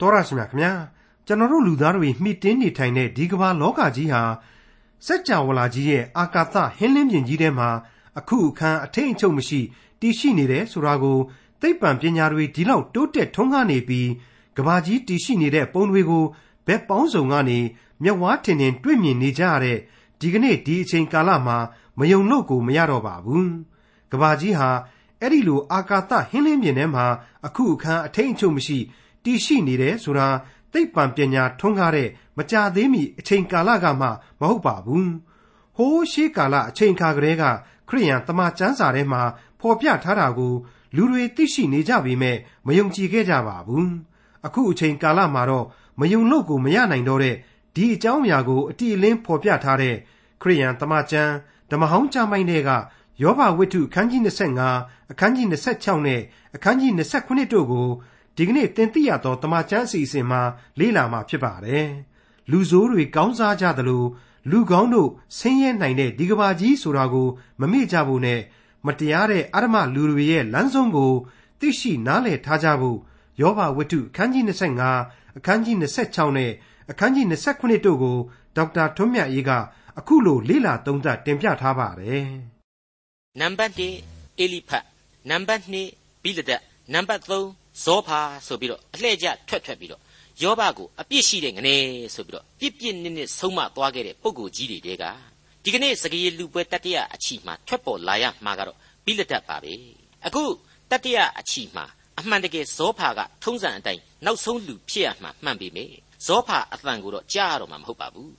တော်ရရှိမြခင်ဗျာကျွန်တော်တို့လူသားတွေမှီတင်းနေထိုင်တဲ့ဒီကမ္ဘာလောကကြီးဟာစัจ java လာကြီးရဲ့အာကာသဟင်းလင်းပြင်ကြီးထဲမှာအခုအခန်းအထိန်အချုပ်မရှိတည်ရှိနေတယ်ဆိုတာကိုသိပ္ပံပညာတွေဒီလောက်တိုးတက်ထွန်းကားနေပြီးကဘာကြီးတည်ရှိနေတဲ့ပုံတွေကိုဘက်ပေါင်းစုံကနေမျက်ဝါးထင်ထင်တွေ့မြင်နေကြရတဲ့ဒီကနေ့ဒီအချိန်ကာလမှာမယုံလို့ကိုမရတော့ပါဘူးကဘာကြီးဟာအဲ့ဒီလိုအာကာသဟင်းလင်းပြင်ထဲမှာအခုအခန်းအထိန်အချုပ်မရှိ တည်ရှိနေတယ်ဆိုတာသိပ္ပံပညာထွန်းကားတဲ့မကြသေးမီအချိန်ကာလကမှမဟုတ်ပါဘူးဟိုးရှေးကာလအချိန်ခါကလေးကခရိယန်တမန်ကျမ်းစာထဲမှာဖော်ပြထားတာကိုလူတွေသိရှိနေကြပေမဲ့မယုံကြည်ခဲ့ကြပါဘူးအခုအချိန်ကာလမှာတော့မယုံလို့ကိုမရနိုင်တော့တဲ့ဒီအကြောင်းအရာကိုအတိအလင်းဖော်ပြထားတဲ့ခရိယန်တမန်ကျမ်းဓမ္မဟောင်းကျမ်းပိုင်းတွေကယောဘဝိတ္ထုအခန်းကြီး25အခန်းကြီး26နဲ့အခန်းကြီး29တို့ကို ဒီကနေ့သင်သိရသောတမန်ကျမ်းအစီအစဉ်မှာလေ့လာမှာဖြစ်ပါတယ်လူဆိုးတွေကောင်းစားကြသလိုလူကောင်းတို့ဆင်းရဲနိုင်တဲ့ဒီကဘာကြီးဆိုတာကိုမမေ့ကြဖို့နဲ့မတရားတဲ့အရမလူတွေရဲ့လမ်းဆုံးကိုသိရှိနားလည်ထားကြဖို့ယောဘဝတ္ထုအခန်းကြီး25အခန်းကြီး26နဲ့အခန်းကြီး29တို့ကိုဒေါက်တာထွန်းမြတ်အေးကအခုလိုလေ့လာသုံးသပ်တင်ပြထားပါတယ်နံပါတ်1အေလိဖတ်နံပါတ်2ဘိလဒတ်နံပါတ်3 ဇောဖာဆိုပြီးတော့အလှည့်ကျထွက်ထွက်ပြီးတော့ယောဘကိုအပြစ်ရှိတဲ့ငနေဆိုပြီးတော့ပြစ်ပြစ်နစ်နစ်ဆုံးမသွားခဲ့တဲ့ပုံကိုကြီးတွေတဲကဒီကနေ့စကေးလူပွဲတတ္တရအချီမှာထွက်ပေါ်လာရမှာကတော့ဘိလဒတ်ပါပဲအခုတတ္တရအချီမှာအမှန်တကယ်ဇောဖာကထုံးစံအတိုင်းနောက်ဆုံးလူဖြစ်ရမှာမှန်ပေမယ့်ဇောဖာအသံကိုတော့ကြားရတော့မှာမဟုတ်ပါဘူး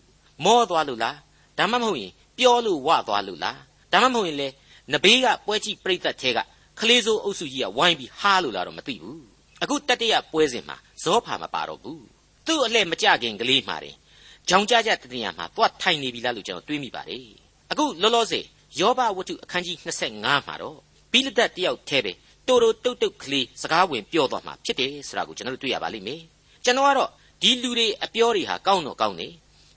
မောသွားလို့လားဒါမှမဟုတ်ရင်ပြောလို့ဝသွားလို့လားဒါမှမဟုတ်ရင်လေနဘေးကပွဲကြည့်ပြိသက်ထဲက ခလေးစိုးအုပ်စုကြီးကဝိုင်းပြီးဟားလို့လာတော့မသိဘူးအခုတတိယပွဲစဉ်မှာဇောဖာမပါတော့ဘူးသူ့အလှဲ့မကြခင်ကလေးမှာတင်ကြောင်ကြကြတတိယမှာသွားထိုင်နေပြီလားလို့ကျွန်တော်တွေးမိပါတယ်အခုလောလောဆယ်ယောဘဝတ္ထုအခန်းကြီး25မှာတော့ဘိလဒတ်တယောက်ထဲပဲတိုတိုတုတ်တုတ်ကလေးစကားဝင်ပြောသွားမှာဖြစ်တယ်ဆိုတာကိုကျွန်တော်တို့တွေ့ရပါလိမ့်မယ်ကျွန်တော်ကတော့ဒီလူတွေအပြောတွေဟာကောင်းတော့ကောင်းနေ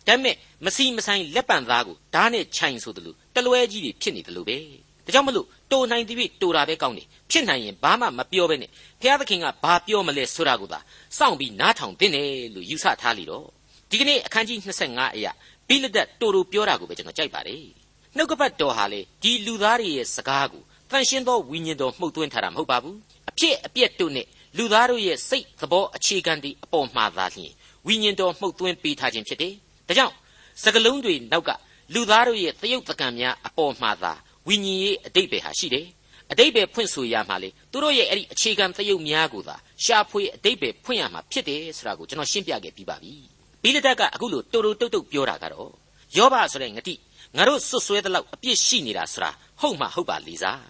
ဒါပေမဲ့မစီမဆိုင်လက်ပံသားကိုဓာတ်နဲ့ခြိုင်ဆိုသလိုတလွဲကြီးတွေဖြစ်နေတယ်လို့ပဲ ဒါကြောင့်မလို့တိုနိုင်သည်တိုတာပဲကောင်းတယ်ဖြစ်နိုင်ရင်ဘာမှမပြောဘဲနဲ့ဘုရားသခင်ကဘာပြောမလဲဆိုတာကိုသာစောင့်ပြီးနားထောင်သင့်တယ်လို့ယူဆထားလိတော့ဒီကနေ့အခန်းကြီး25အရာဘိလဒတ်တိုတိုပြောတာကိုပဲကျွန်တော်ကြိုက်ပါတယ်နှုတ်ကပတ်တော်ဟာလေဒီလူသားတွေရဲ့စကားကိုတန်ရှင်းသောဝိညာဉ်တော်မှုတ်သွင်းထားတာမဟုတ်ပါဘူးအဖြစ်အပျက်တို့နဲ့လူသားတို့ရဲ့စိတ်သဘောအခြေခံတွေအပေါ်မှာသာလျှင်ဝိညာဉ်တော်မှုတ်သွင်းပေးထားခြင်းဖြစ်တယ်ဒါကြောင့်စကလုံးတွေနောက်ကလူသားတို့ရဲ့သရုပ်သကံများအပေါ်မှာသာ ဝိညာဉ်ရေးအတိတ်ပဲဟာရှိတယ်အတိတ်ပဲဖွင့်ဆိုရမှာလေသူတို့ရဲ့အဲ့ဒီအခြေခံသရုပ်များကိုသာရှာဖွေအတိတ်ပဲဖွင့်ရမှာဖြစ်တယ်ဆိုတာကိုကျွန်တော်ရှင်းပြခဲ့ပြီးပါပြီဘိလဒတ်ကအခုလိုတူတူတုတ်တုတ်ပြောတာကတော့ယောဘဆိုတဲ့ငတိငါတို့စွတ်ဆွဲတဲ့လောက်အပြစ်ရှိနေတာဆိုတာဟုတ်မှဟုတ်ပါလီစား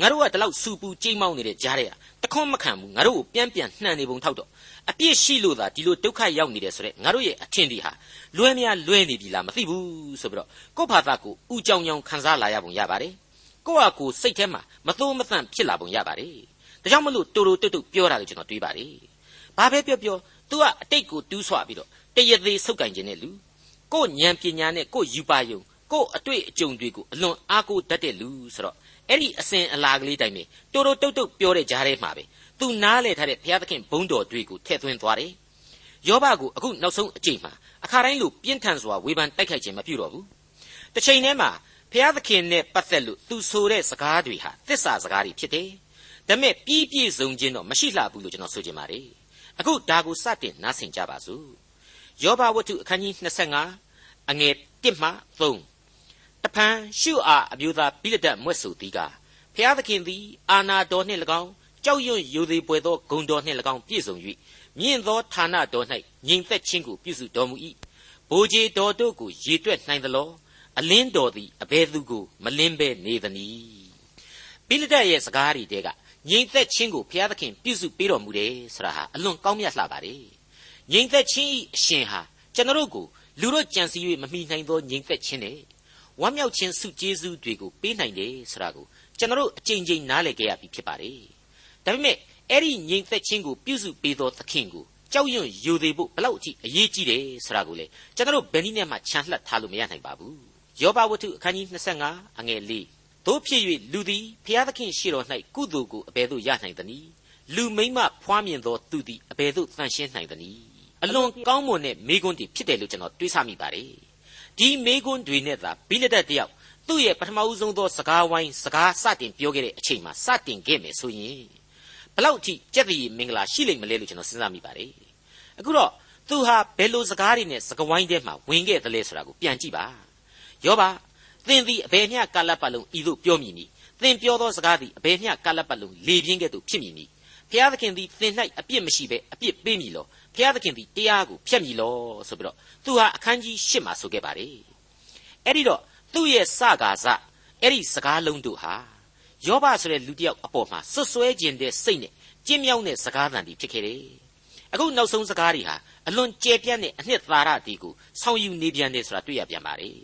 ငါတို့ကဒီလောက်စူပူကြိမ်မောင်းနေတဲ့ကြားတဲ့တခွန်းမခံဘူးငါတို့ကိုပြန်ပြန်နှံနေပုံထောက်တော့ အပြစ်ရှိလို့သာဒီလိုဒုက္ခရောက်နေတယ်ဆိုတော့ငါတို့ရဲ့အထင်ဒီဟာလွဲမရလွဲနေပြီလားမသိဘူးဆိုပြီးတော့ကိုယ့်ဘာသာကိုဥကြောင်ကြောင်ခံစားလာရပုံရပါတယ်ကိုယ့်ဟာကိုယ်စိတ်ထဲမှာမသိုးမသန့်ဖြစ်လာပုံရပါတယ်ဒါကြောင့်မလို့တူတူတုတ်တုတ်ပြောတာလို့ကျွန်တော်တွေးပါတယ်ဘာပဲပြောပြော तू ကအတိတ်ကိုတူးဆွပြီးတော့တရသေးဆုပ်ကင်ခြင်းနဲ့လူကိုဉာဏ်ပညာနဲ့ကိုယူပါယုံကိုအတွေ့အကြုံတွေကိုအလွန်အားကိုးတတ်တဲ့လူဆိုတော့ အဲ့ဒီအစဉ်အလာကလေးတိုင်းပဲတိုးတိုးတုတ်တုတ်ပြောတဲ့ကြားထဲမှာပဲသူနားလေထားတဲ့ဘုရားသခင်ဘုန်းတော်တွေကိုထည့်သွင်းသွားတယ်ယောဘကိုအခုနောက်ဆုံးအကြိမ်မှာအခါတိုင်းလိုပြင်းထန်စွာဝေဖန်တိုက်ခိုက်ခြင်းမပြုတော့ဘူးတစ်ချိန်တည်းမှာဘုရားသခင်နဲ့ပတ်သက်လို့သူဆိုတဲ့စကားတွေဟာသစ္စာစကားတွေဖြစ်တယ်ဒါပေမဲ့ပြီးပြည့်စုံခြင်းတော့မရှိလှဘူးလို့ကျွန်တော်ဆိုချင်ပါတယ်အခုဒါကိုစတင်နားဆင်ကြပါစို့ယောဘဝတ္ထုအခန်းကြီး25အငယ်1မှ3တ ဖန်ရှုအားအမျိုးသားပိလဒတ်မွဲ့ဆိုသည်ကဖျားသခင်သည်အာနာတော်နှင့်၎င်းကြောက်ရွံ့ယူသည်ပွေသောဂုံတော်နှင့်၎င်းပြည့်စုံ၍မြင့်သောဌာနတော်၌ငြိမ်သက်ခြင်းကိုပြုစုတော်မူ၏ဘိုးကြီးတော်တို့ကိုရေတွက်နိုင်သလောအလင်းတော်သည်အဘယ်သူကိုမလင်းပဲနေသနည်းပိလဒတ်ရဲ့စကားတွေတဲကငြိမ်သက်ခြင်းကိုဘုရားသခင်ပြုစုပေးတော်မူတယ်ဆိုတာဟာအလွန်ကောင်းမြတ်လှပါတယ်ငြိမ်သက်ခြင်း၏အရှင်ဟာကျွန်တော်တို့ကိုလူတို့ကြံစည်၍မမိနိုင်သောငြိမ်သက်ခြင်းနဲ့ ဝမ်းမြောက်ခြင်းစုကျေးဇူးတွေကိုပေးနိုင်တယ်ဆိုတာကိုကျွန်တော်တို့အကြိမ်ကြိမ်နားလည်ခဲ့ရပြီဖြစ်ပါတယ်။ဒါပေမဲ့အဲ့ဒီငြိမ်သက်ခြင်းကိုပြုစုပေးသောသခင်ကိုကြောက်ရွံ့ယိုသေးဖို့ဘလောက်အထိအရေးကြီးတယ်ဆိုတာကိုလေကျွန်တော်တို့ဘယ်နည်းနဲ့မှခြံလှပ်ထားလို့မရနိုင်ပါဘူး။ယောဘဝတ္ထုအခန်းကြီး25အငယ်၄တို့ဖြစ်၍လူသည်ဖျားသခင်ရှေ့တော်၌ကုသိုလ်ကိုအဘယ်သို့ရနိုင်သနည်းလူမိမ့်မဖွားမြင်သောသူသည်အဘယ်သို့တန်ရှင်းနိုင်သနည်းအလွန်ကောင်းမွန်တဲ့မိကွန်းတည်ဖြစ်တယ်လို့ကျွန်တော်တွေးဆမိပါတယ် ဒီမိကွန်းတွေနဲ့သာဘိလဒတ်တယောက်သူ့ရဲ့ပထမဦးဆုံးသောစကားဝိုင်းစကားစတင်ပြောခဲ့တဲ့အချိန်မှာစတင်ခဲ့မယ်ဆိုရင်ဘလောက်အထိကြက်တည်မင်္ဂလာရှိလိမ့်မလဲလို့ကျွန်တော်စဉ်းစားမိပါတယ်အခုတော့သူဟာဘယ်လိုစကားတွေနဲ့စကားဝိုင်းထဲမှာဝင်ခဲ့သလဲဆိုတာကိုပြန်ကြည့်ပါယောဘသင်သည်အဘယ်မျှကာလပတ်လုံးဤသို့ပြောမည်နည်းသင်ပြောသောစကားသည်အဘယ်မျှကာလပတ်လုံးလေပြင်းကဲ့သို့ဖြစ်မည်နည်း ဖျားသခင်သည်သင်၌အပြစ်မရှိဘဲအပြစ်ပေးမည်လောဖျားသခင်သည်တရားကိုဖျက်မည်လောဆိုပြီးတော့သူဟာအခန်းကြီး၈မှာဆိုခဲ့ပါတယ်အဲ့ဒီတော့သူ့ရဲ့စကားစအဲ့ဒီစကားလုံးတို့ဟာယောဘဆိုတဲ့လူတစ်ယောက်အပေါ်မှာဆွဆွဲခြင်းတဲ့စိတ်နဲ့ကြင်မြောက်တဲ့စကားသံတွေဖြစ်ခဲ့တယ်အခုနောက်ဆုံးစကားတွေဟာအလွန်ကြဲပြန့်တဲ့အနှစ်သာရတီကိုဆောင်ယူနေပြန်တယ်ဆိုတာတွေ့ရပြန်ပါတယ်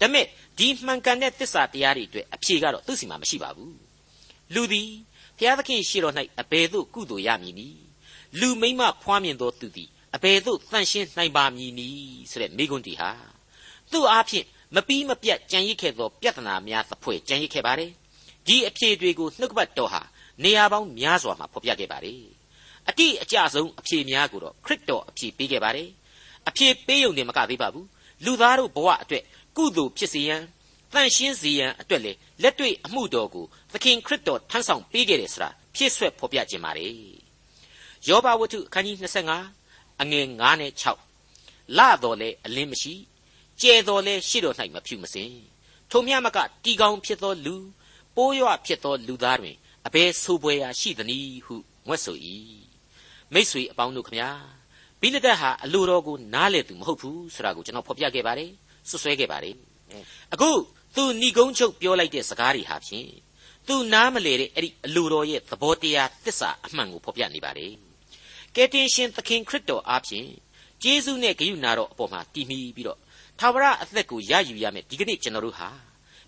ဒါပေမဲ့ဒီမှန်ကန်တဲ့သစ္စာတရားတွေအတွက်အဖြေကတော့သူ့စီမှာမရှိပါဘူးလူသည် ဘုရားသခင်ရှေ့တော်၌အဘယ်သို့ကုသိုလ်ရမည်နည်းလူမိမ့်မဖွားမြင်သောသူသည်အဘယ်သို့တန်ရှင်းနိုင်ပါမည်နည်းဆိုတဲ့မိကွန်းတီဟာသူ့အားဖြင့်မပီးမပြတ်ကြံရစ်ခဲ့သောပြဿနာများသဖွယ်ကြံရစ်ခဲ့ပါတယ်ဒီအဖြေတွေကိုနှုတ်ကပတ်တော်ဟာနေရာပေါင်းများစွာမှာဖော်ပြခဲ့ပါတယ်အတိအကျဆုံးအဖြေများကိုတော့ခရစ်တော်အဖြေပေးခဲ့ပါတယ်အဖြေပေးုံနဲ့မကသေးပါဘူးလူသားတို့ဘဝအတွက်ကုသိုလ်ဖြစ်စေရန် တန်ရှင်းစေရန်အတွက်လေလက်တွေ့အမှုတော်ကိုသခင်ခရစ်တော်ထမ်းဆောင်ပေးခဲ့တယ်ဆိုတာဖြည့်ဆွက်ဖော်ပြခြင်းပါလေယောဘဝတ္ထုအခန်းကြီး25အငယ်9နဲ့6လတော်လဲအလင်းမရှိကျဲတော်လဲရှေ့တော်၌မဖြူမစင်ထိုမြမကတီကောင်ဖြစ်သောလူပိုးရွဖြစ်သောလူသားတွင်အဘယ်ဆိုးပွဲရာရှိသနည်းဟုငွက်ဆို၏မိษွေအပေါင်းတို့ခမညာဘိလဒတ်ဟာအလိုတော်ကိုနားလေသူမဟုတ်ဘူးဆိုတာကိုကျွန်တော်ဖော်ပြခဲ့ပါတယ်ဆွဆွဲခဲ့ပါတယ်အခု သူဏီကုန်းချုပ်ပြောလိုက်တဲ့စကားတွေဟာဖြင့်သူနားမလေတဲ့အဲ့ဒီအလိုတော်ရဲ့သဘောတရားတစ္ဆာအမှန်ကိုဖော်ပြနေပါတယ်ကယ်တင်ရှင်သခင်ခရစ်တော်အားဖြင့်ဂျေဇုနဲ့ဂရုဏာတော်အပေါ်မှာတည်မီပြီးတော့သာဝရအသက်ကိုရယူရမယ်ဒီကနေ့ကျွန်တော်တို့ဟာ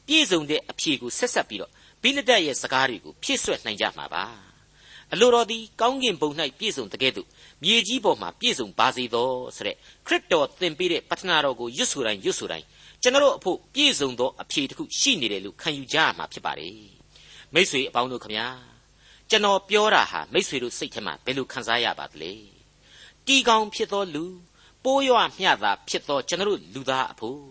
ပြည့်စုံတဲ့အဖြေကိုဆက်ဆက်ပြီးတော့ဘိလဒတ်ရဲ့စကားတွေကိုဖြည့်ဆွက်နိုင်ကြမှာပါအလိုတော်သည်ကောင်းကင်ဘုံ၌ပြည့်စုံတကဲ့သို့မြေကြီးပေါ်မှာပြည့်စုံပါစေသောဆိုတဲ့ခရစ်တော်သင်ပေးတဲ့ပတ္ထနာတော်ကိုရွတ်ဆိုတိုင်းရွတ်ဆိုတိုင်း ကျွန်တော်တို့အဖို့ပြည့်စုံသောအဖြေတစ်ခုရှိနေတယ်လို့ခံယူကြရမှာဖြစ်ပါတယ်မိษွေအပေါင်းတို့ခမညာကျွန်တော်ပြောတာဟာမိษွေတို့စိတ်ထဲမှာဘယ်လိုခံစားရပါသလဲတီကောင်ဖြစ်သောလူပိုးရွမျှသာဖြစ်သောကျွန်တော်လူသားအဖို့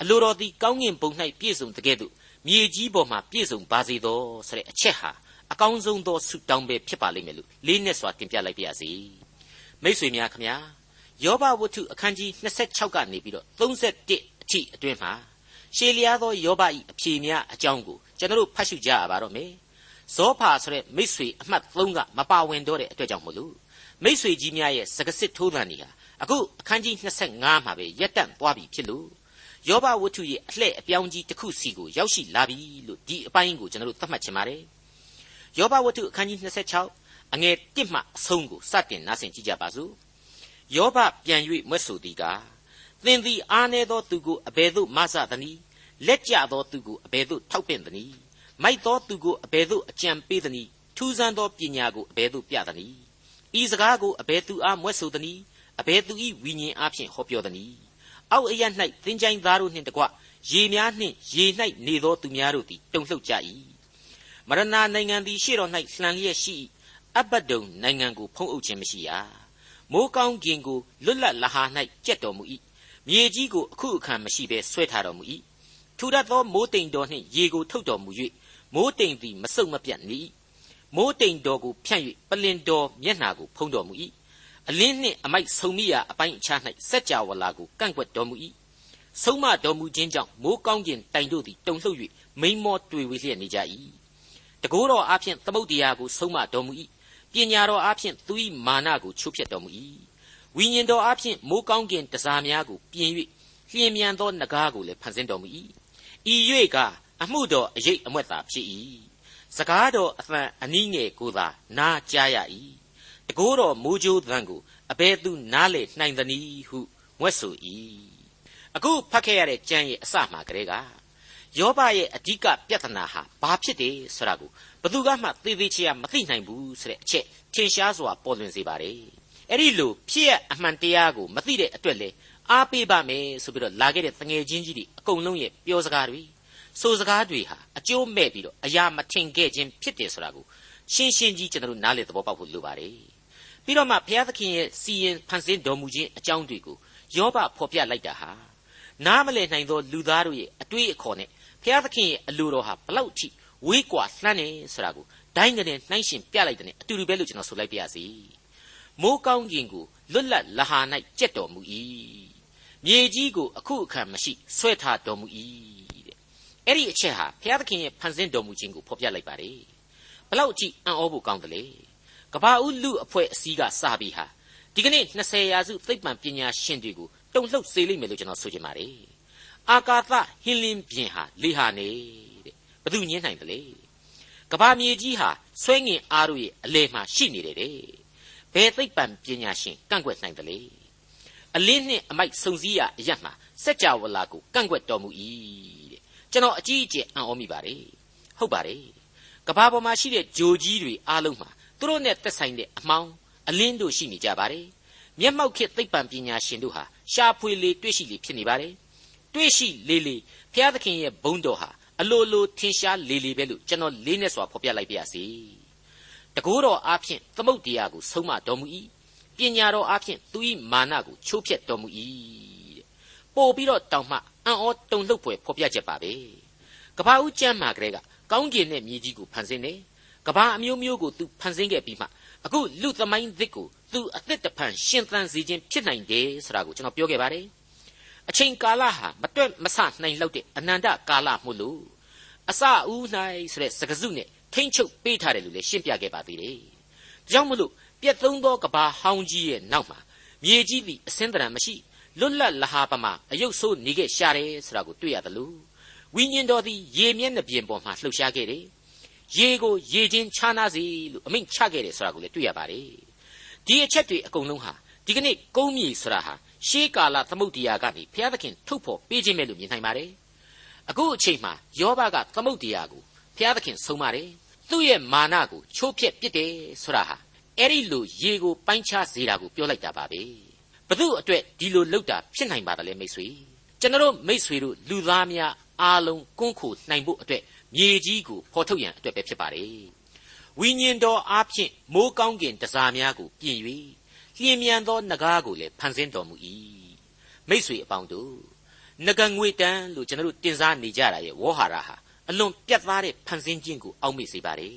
အလိုတော်သည်ကောင်းကင်ဘုံ၌ပြည့်စုံတကဲ့သို့မြေကြီးပေါ်မှာပြည့်စုံပါစေသောဆိုတဲ့အချက်ဟာအကောင်းဆုံးသောဆုတောင်းပဲဖြစ်ပါလိမ့်မယ်လို့လေးနဲ့စွာတင်ပြလိုက်ပါရစေမိษွေများခမညာယောဘဝတ္ထုအခန်းကြီး26ကနေပြီးတော့31အ ထိအတွင်းမှာရှေလျားသောယောဘ၏အဖြေများအကြောင်းကိုကျွန်တော်တို့ဖတ်ရှုကြရပါတော့မယ်ဇောဖာဆိုတဲ့မိษွေအမှတ်3ကမပါဝင်တော့တဲ့အတွက်ကြောင့်မလို့မိษွေကြီးများရဲ့စကားစစ်ထိုးသံတွေဟာအခုအခန်းကြီး25မှာပဲရက်တန့်သွားပြီဖြစ်လို့ယောဘဝတ္ထုရဲ့အလှဲ့အပြောင်းကြီးတစ်ခုစီကိုရောက်ရှိလာပြီလို့ဒီအပိုင်းကိုကျွန်တော်တို့သတ်မှတ်ချင်ပါတယ်ယောဘဝတ္ထုအခန်းကြီး26အငယ်1မှအဆုံးကိုစတင်နားဆင်ကြည့်ကြပါစို့ယောဘပြန်၍မွဲ့ဆိုသည်ကား သင်သည်အားနည်းသောသူကိုအဘယ်သို့မဆသနည်းလက်ကျသောသူကိုအဘယ်သို့ထောက်ပင့်သနည်းမိုက်သောသူကိုအဘယ်သို့အကြံပေးသနည်းထူးဆန်းသောပညာကိုအဘယ်သို့ပြသနည်းဤစကားကိုအဘယ်သူအားမွဲ့ဆိုသနည်းအဘယ်သူ၏ဝိညာဉ်အားဖြင့်ဟောပြောသနည်းအောက်အရ၌သင်ချိုင်းသားတို့နှင့်တကွရေများနှင့်ရေ၌နေသောသူများတို့သည်တုန်လှုပ်ကြ၏မရဏနိုင်ငံသည်ရှေ့တော်၌လှန်လျက်ရှိအဘဒုံနိုင်ငံကိုဖုံးအုပ်ခြင်းမရှိရမိုးကောင်းကင်ကိုလွတ်လပ်လဟာ၌ကြက်တော်မူ၏ မြေကြီးကိုအခုအခါမရှိဘဲဆွဲထားတော်မူ၏ထူထပ်သောမိုးတိမ်တော်နှင့်ရေကိုထုတ်တော်မူ၍မိုးတိမ်သည်မဆုတ်မပြတ်နေမိုးတိမ်တော်ကိုဖြန့်၍ပလင်တော်မျက်နှာကိုဖုံးတော်မူ၏အလင်းနှင့်အမိုက်ဆုံမိရာအပိုင်းအခြား၌စัจ java လာကိုကန့်ကွက်တော်မူ၏ဆုံးမတော်မူခြင်းကြောင့်မိုးကောင်းကျင်တိုင်တို့သည်တုန်လှုပ်၍မိန်မောတွေ့ဝေလျက်နေကြ၏တကိုးတော်အားဖြင့်သမုတ်တရားကိုဆုံးမတော်မူ၏ပညာတော်အားဖြင့်သူ၏မာနကိုချုပ်ဖြတ်တော်မူ၏ ဝိညာဉ်တော်အားဖြင့်မိုးကောင်းကင်တစားများကိုပြင်၍လျင်မြန်သောနဂါးကိုလည်းဖန်ဆင်းတော်မူ၏ဤ၍ကအမှုတော်အရေးအမွက်သာဖြစ်၏စကားတော်အသံအနည်းငယ်ကိုသာနားကြားရ၏တကိုးတော်မိုးကြိုးသံကိုအဘယ်သူနားလေနိုင်သနည်းဟုငွက်ဆို၏အခုဖတ်ခဲ့ရတဲ့ကျမ်းရဲ့အစမှာကလေးကယောဘရဲ့အဓိကပြဿနာဟာဘာဖြစ်တယ်ဆိုတာကိုဘသူကမှသေသေးချာမသိနိုင်ဘူးဆိုတဲ့အချက်ထင်ရှားစွာပေါ်လွင်စေပါတယ် အဲ့ဒီလိုဖြစ်ရအမှန်တရားကိုမသိတဲ့အတွက်လေအားပေးပါမယ်ဆိုပြီးတော့လာခဲ့တဲ့တငယ်ချင်းကြီးတွေအကုန်လုံးရဲ့ပြောစကားတွေဆိုစကားတွေဟာအကျိုးမဲ့ပြီးတော့အရာမထင်ခဲ့ခြင်းဖြစ်တယ်ဆိုတာကိုရှင်းရှင်းကြီးကျွန်တော်တို့နားလည်သဘောပေါက်ဖို့လိုပါတယ်ပြီးတော့မှဘုရားသခင်ရဲ့စီရင်ဖန်ဆင်းတော်မူခြင်းအကြောင်းတွေကိုယောဘဖော်ပြလိုက်တာဟာနားမလည်နိုင်သောလူသားတို့ရဲ့အတွေးအခေါ်နဲ့ဘုရားသခင်ရဲ့အလိုတော်ဟာဘလောက်ထိဝေးကွာလှမ်းနေဆိုတာကိုဒိုင်းကနေနှိုင်းရှင်ပြလိုက်တဲ့အတူတူပဲလို့ကျွန်တော်ဆိုလိုက်ပါရစေ မိုးကောင်းကင်ကိုလွတ်လပ်လဟာ၌ကြက်တော်မူ၏မြေကြီးကိုအခုအခါမရှိဆွဲထားတော်မူ၏တဲ့အဲ့ဒီအချက်ဟာဘုရားသခင်ရဲ့ဖန်ဆင်းတော်မူခြင်းကိုဖော်ပြလိုက်ပါတယ်ဘလောက်ကြည့်အံ့ဩဖို့ကောင်းတယ်လေကဘာဦးလူအဖွဲ့အစည်းကစပြီးဟာဒီကနေ့20ရာစုသိပ္ပံပညာရှင်တွေကိုတုံ့လှုပ်စေလိမ့်မယ်လို့ကျွန်တော်ဆိုချင်ပါတယ်အာကာသဟင်းလင်းပြင်ဟာလေဟာနေတဲ့ဘသူညင်းနိုင်တယ်လေကဘာမြေကြီးဟာဆွဲငင်အားတို့ရဲ့အလဲမှာရှိနေတယ်တဲ့ ဘယ်သိပ္ပံပညာရှင်ကန့်ကွက်နိုင်တယ်လေအလင်းနှင့်အမိုက်စုံစည်းရအရတ်မှာစัจ java လာကိုကန့်ကွက်တော်မူ၏တဲ့ကျွန်တော်အကြီးအကျယ်အံ့ဩမိပါတယ်ဟုတ်ပါတယ်ကဘာပေါ်မှာရှိတဲ့ဂျိုကြီးတွေအားလုံးမှာသူတို့နဲ့သက်ဆိုင်တဲ့အမောင်းအလင်းတို့ရှိနေကြပါတယ်မျက်မှောက်ခေတ်သိပ္ပံပညာရှင်တို့ဟာရှားဖွေလေတွေ့ရှိလေဖြစ်နေပါတယ်တွေ့ရှိလေလေဘုရားသခင်ရဲ့ဘုန်းတော်ဟာအလိုလိုထင်ရှားလေလေပဲလို့ကျွန်တော်လေးနဲ့စွာဖော်ပြလိုက်ပါရစေ တကိုးတော်အားဖြင့်သမုတ်တရားကိုဆုံးမတော်မူ၏ပညာတော်အားဖြင့်သူ၏မာနကိုချိုးဖျက်တော်မူ၏တဲ့ပို့ပြီးတော့တောင်မှအံ့ဩတုန်လှုပ်ဖွယ်ဖော်ပြချက်ပါပဲကဘာဦးကျမ်းမှာကလေးကကောင်းကျင်တဲ့မြေကြီးကိုဖန်ဆင်းတယ်ကဘာအမျိုးမျိုးကိုသူဖန်ဆင်းခဲ့ပြီးမှအခုလူသမိုင်းသစ်ကိုသူအသစ်တဖန်ရှင်သန်စေခြင်းဖြစ်နိုင်တယ်ဆိုတာကိုကျွန်တော်ပြောခဲ့ပါတယ်အချိန်ကာလဟာမတွက်မဆနိုင်လောက်တဲ့အနန္တကာလမို့လို့အစအဦး၌ဆိုတဲ့စကားစုနဲ့ ထိမ့်ချုပ်ပေးထားတယ်လို့လည်းရှင်းပြခဲ့ပါသေးတယ်။ကြောင့်မလို့ပြက်သုံးသောကဘာဟောင်းကြီးရဲ့နောက်မှာမြေကြီးသည်အစင်းတရံမရှိလွတ်လပ်လဟာပမာအယုတ်ဆိုးနေခဲ့ရှာတယ်ဆိုတာကိုတွေ့ရတယ်လို့ဝိညာဉ်တော်သည်ရေမျက်နှာပြင်ပေါ်မှာလှုပ်ရှားခဲ့တယ်။ရေကိုရေချင်းခြားနာစီလို့အမိန့်ချခဲ့တယ်ဆိုတာကိုလည်းတွေ့ရပါတယ်။ဒီအချက်တွေအကုန်လုံးဟာဒီကနေ့ကုန်းမြေဆိုတာဟာရှေးကာလသမုတ်တရားကနေဘုရားသခင်ထုတ်ဖော်ပေးခြင်းပဲလို့မြင်နိုင်ပါတယ်။အခုအချိန်မှာယောဘကသမုတ်တရားကို ဘုရားသခင်ဆုံးပါတယ်။သူ့ရဲ့မာနကိုချိုးဖျက်ပစ်တယ်ဆိုတာဟာအဲ့ဒီလိုရေကိုပိုင်းခြားစေတာကိုပြောလိုက်တာပါပဲဘသူအတွက်ဒီလိုလုပ်တာဖြစ်နိုင်ပါသလဲမိတ်ဆွေကျွန်တော်မိတ်ဆွေတို့လူသားများအားလုံးကွန်းခိုနိုင်ဖို့အတွက်မြေကြီးကိုဖော်ထုတ်ရန်အတွက်ပဲဖြစ်ပါတယ်ဝိညာဉ်တော်အားဖြင့်မိုးကောင်းကင်တစားများကိုပြင်၍လျင်မြန်သောနဂါးကိုလည်းဖန်ဆင်းတော်မူ၏မိတ်ဆွေအပေါင်းတို့နဂငွေတန်းလို့ကျွန်တော်တို့တင်စားနေကြတာရဲ့ဝေါ်ဟာရဟာ အလွန်ပြတ်သားတဲ့ဖန်ဆင်းခြင်းကိုအောက်မေ့စေပါတယ်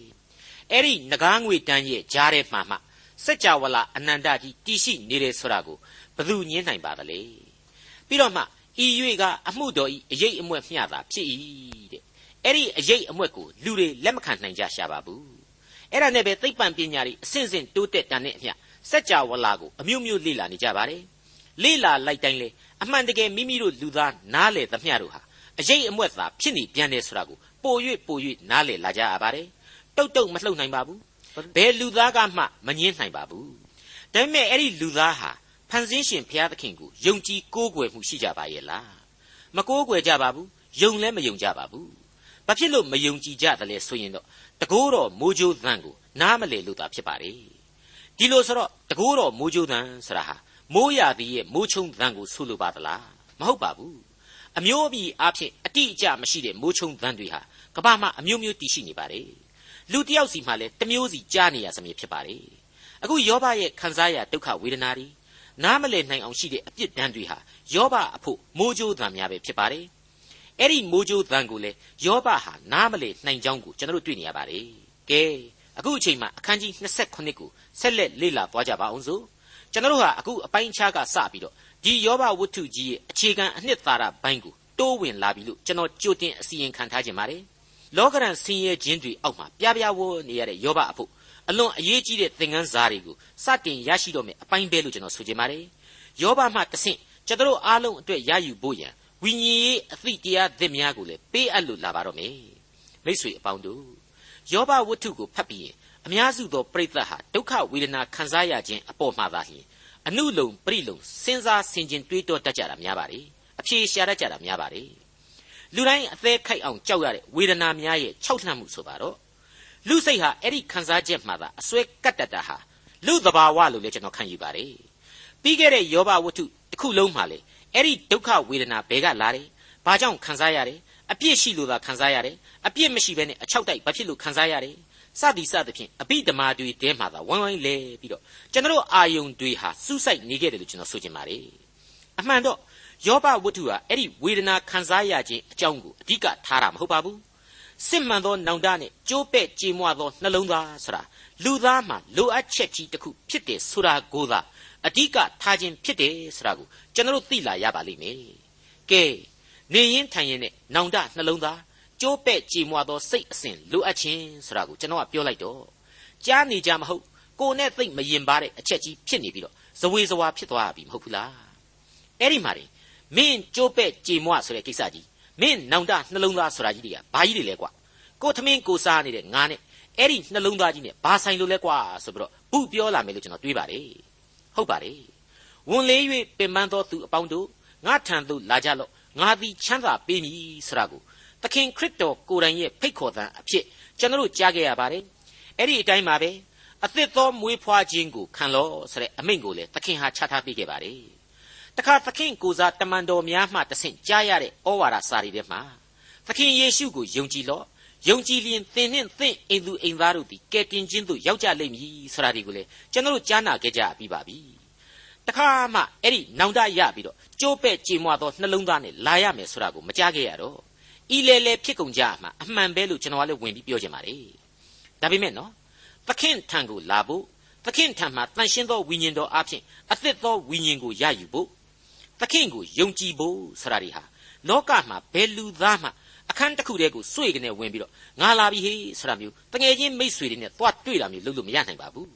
အဲ့ဒီငကားငွေတန်းရဲ့ကြားထဲမှာမှစัจ java လာအနန္တကြီးတည်ရှိနေတယ်ဆိုတာကိုဘယ်သူညင်းနိုင်ပါသလဲပြီးတော့မှဤ၍ကအမှုတော်ဤအရေးအမွက်မျှတာဖြစ်၏တဲ့အဲ့ဒီအရေးအမွက်ကိုလူတွေလက်မခံနိုင်ကြရှာပါဘူးအဲ့ဒါနဲ့ပဲသိပ္ပံပညာတွေအစဉ်စဉ်တိုးတက်တန်တဲ့အမျှစัจ java လာကိုအမျိုးမျိုးလေ့လာနေကြပါတယ်လေ့လာလိုက်တိုင်းလေအမှန်တကယ်မိမိတို့လူသားနားလေသမျှတို့ဟာ အရေးအမွက်သာဖြစ်နေပြန်တယ်ဆိုတာကိုပို၍ပို၍နားလေလာကြရပါတယ်တုတ်တုတ်မလှုပ်နိုင်ပါဘူးဘယ်လူသားကမှမငင်းနိုင်ပါဘူးဒါပေမဲ့အဲ့ဒီလူသားဟာဖန်ဆင်းရှင်ဘုရားသခင်ကိုယုံကြည်ကိုးကွယ်မှုရှိကြပါရဲ့လားမကိုးကွယ်ကြပါဘူးယုံလည်းမယုံကြပါဘူးဘာဖြစ်လို့မယုံကြည်ကြသလဲဆိုရင်တော့တကိုးတော်မိုးကြိုးသံကိုနားမလည်လို့သာဖြစ်ပါလေဒီလိုဆိုတော့တကိုးတော်မိုးကြိုးသံဆိုတာဟာမိုးရသည်ရဲ့မိုးချုံသံကိုဆိုလိုပါသလားမဟုတ်ပါဘူး အမျိုးအမည်အားဖြင့်အတိအကျမရှိတဲ့မိုးချုံသံတွေဟာကမ္ဘာမှာအမျိုးမျိုးတည်ရှိနေပါတယ်လူတယောက်စီမှလည်းတစ်မျိုးစီကြားနေရစမြဲဖြစ်ပါလေအခုယောဘရဲ့ခံစားရဒုက္ခဝေဒနာတွေနားမလည်နိုင်အောင်ရှိတဲ့အပြစ်ဒဏ်တွေဟာယောဘအဖို့မိုးကြိုးသံများပဲဖြစ်ပါတယ်အဲ့ဒီမိုးကြိုးသံကိုလေယောဘဟာနားမလည်နိုင်ကြောင်းကိုကျွန်တော်တို့တွေ့နေရပါတယ်ကဲအခုအချိန်မှာအခန်းကြီး28ကိုဆက်လက်လေ့လာသွားကြပါအောင်စို့ကျွန်တော်တို့ဟာအခုအပိုင်းခြားကစပြီးတော့ ဒီယောဘဝတ္ထုကြီးရဲ့အခြေခံအနှစ်သာရဘိုင်းကိုတိုးဝင်လာပြီလို့ကျွန်တော်ကြိုတင်အစီရင်ခံထားခြင်းပါတယ်လောကရန်ဆင်းရဲခြင်းတွေအောက်မှာပြပြဝနေရတဲ့ယောဘအဖို့အလွန်အရေးကြီးတဲ့သင်ခန်းစာတွေကိုစတင်ရရှိတော့မယ်အပိုင်းပဲလို့ကျွန်တော်ဆိုချင်ပါတယ်ယောဘမှတဆင့်ကျွန်တော်အားလုံးအတွက်ရယူဖို့ရန်ဝိညာဉ်ရေးအသည့်တရားသစ်များကိုလည်းပေးအပ်လို့လာပါတော့မယ်မိတ်ဆွေအပေါင်းတို့ယောဘဝတ္ထုကိုဖတ်ပြီးရင်အများစုသောပရိသတ်ဟာဒုက္ခဝေဒနာခံစားရခြင်းအပေါ်မှာသာလျှင် အနုလုံပရိလုံစဉ်းစားဆင်ခြင်တွေးတောတတ်ကြတာများပါတယ်အဖြေရှာတတ်ကြတာများပါတယ်လူတိုင်းအသေးခိုက်အောင်ကြောက်ရတဲ့ဝေဒနာများရဲ့ခြောက်လှမ်းမှုဆိုပါတော့လူစိတ်ဟာအဲ့ဒီခံစားချက်မှသာအစွဲကတ်တတ်တာဟာလူသဘာဝလို့လည်းကျွန်တော်ခံယူပါတယ်ပြီးခဲ့တဲ့ယောဘဝတ္ထုတစ်ခုလုံးမှာလေအဲ့ဒီဒုက္ခဝေဒနာဘယ်ကလာတယ်ဘာကြောင့်ခံစားရတယ်အပြစ်ရှိလို့သာခံစားရတယ်အပြစ်မရှိဘဲနဲ့အချောက်တိုက်ဘာဖြစ်လို့ခံစားရတယ် စသည်စသဖြင့်အဘိဓမ္မာတွေတဲမှာသာဝိုင်းဝိုင်းလဲပြီးတော့ကျွန်တော်အာယုံတွေဟာစူးစိုက်နေခဲ့တယ်လို့ကျွန်တော်ဆိုချင်ပါတယ်အမှန်တော့ယောဘဝတ္ထုဟာအဲ့ဒီဝေဒနာခံစားရခြင်းအကြောင်းကိုအဓိကထားတာမဟုတ်ပါဘူးစစ်မှန်သောနောင်တနဲ့ကြိုးပဲ့ကြေမွသောနှလုံးသားဆိုတာလူသားမှာလိုအပ်ချက်ကြီးတစ်ခုဖြစ်တယ်ဆိုတာကိုသာအဓိကထားခြင်းဖြစ်တယ်ဆိုတာကိုကျွန်တော်သိလာရပါလိမ့်မယ်ကဲနေရင်ထိုင်ရင်နဲ့နောင်တနှလုံးသား ကြိုးပဲ့ကြေမွသောစိတ်အစဉ်လိုအပ်ခြင်းဆိုတာကိုကျွန်တော်ကပြောလိုက်တော့ကြားနေကြမဟုတ်ကိုနဲ့သိမ့်မရင်ပါတဲ့အချက်ကြီးဖြစ်နေပြီးတော့ဇဝေဇဝါဖြစ်သွားပြီမဟုတ်ဘူးလားအဲ့ဒီမှာမင်းကြိုးပဲ့ကြေမွဆိုတဲ့ကိစ္စကြီးမင်းနောင်တနှလုံးသားဆိုတာကြီးတွေကဘာကြီးတွေလဲကွာကိုသမင်းကိုစားနေတဲ့ငါနဲ့အဲ့ဒီနှလုံးသားကြီးနဲ့ဘာဆိုင်လို့လဲကွာဆိုပြီးတော့ပုပြောလာမယ်လို့ကျွန်တော်တွေးပါတယ်ဟုတ်ပါတယ်ဝန်လေး၍ပင်ပန်းသောသူအပေါင်းတို့ငါထံသို့လာကြလော့ငါသည်ချမ်းသာပေးမည်ဆိုတာကို သခင်ခရစ်တော်ကိုယ်တိုင်ရဲ့ဖိတ်ခေါ်သံအဖြစ်ကျွန်တော်ကြားခဲ့ရပါတယ်အဲ့ဒီအတိုင်းပါပဲအသစ်သောမွေးဖွားခြင်းကိုခံလော့ဆိုတဲ့အမိန့်ကိုလည်းသခင်ဟာချထားပေးခဲ့ပါတယ်တခါသခင်ကိုစားတမန်တော်များမှတဆင့်ကြားရတဲ့ဩဝါဒစာတွေထဲမှာသခင်ယေရှုကိုယုံကြည်လော့ယုံကြည်လျင်သင်နှင့်သင်အိမ်သူအိမ်သားတို့သည်ကယ်တင်ခြင်းသို့ရောက်ကြလိမ့်မည်ဆိုတာဒီကိုလေကျွန်တော်တို့ကြားနာခဲ့ကြပြီးပါပြီတခါမှအဲ့ဒီနောင်တရပြီးတော့ကြိုးပဲ့ကြေမွသောနှလုံးသားနဲ့လာရမယ်ဆိုတာကိုမကြားခဲ့ရတော့ ဤလေလေဖြစ်ကုန်ကြမှာအမှန်ပဲလို့ကျွန်တော်ကလည်းဝင်ပြီးပြောချင်ပါတယ်ဒါပေမဲ့နော်သခင်ထံကိုလာဖို့သခင်ထံမှာတန်ရှင်းသောဝိညာဉ်တော်အဖြစ်အသစ်သောဝိညာဉ်ကိုရယူဖို့သခင်ကိုယုံကြည်ဖို့ဆိုတာတွေဟာလောကမှာဘယ်လူသားမှအခန်းတစ်ခုတည်းကိုစွေကနေဝင်ပြီးတော့ငါလာပြီဟေးဆိုတာမျိုးတငယ်ချင်းမိတ်ဆွေတွေနဲ့သွားတွေ့တာမျိုးလုပ်လို့မရနိုင်ပါဘူး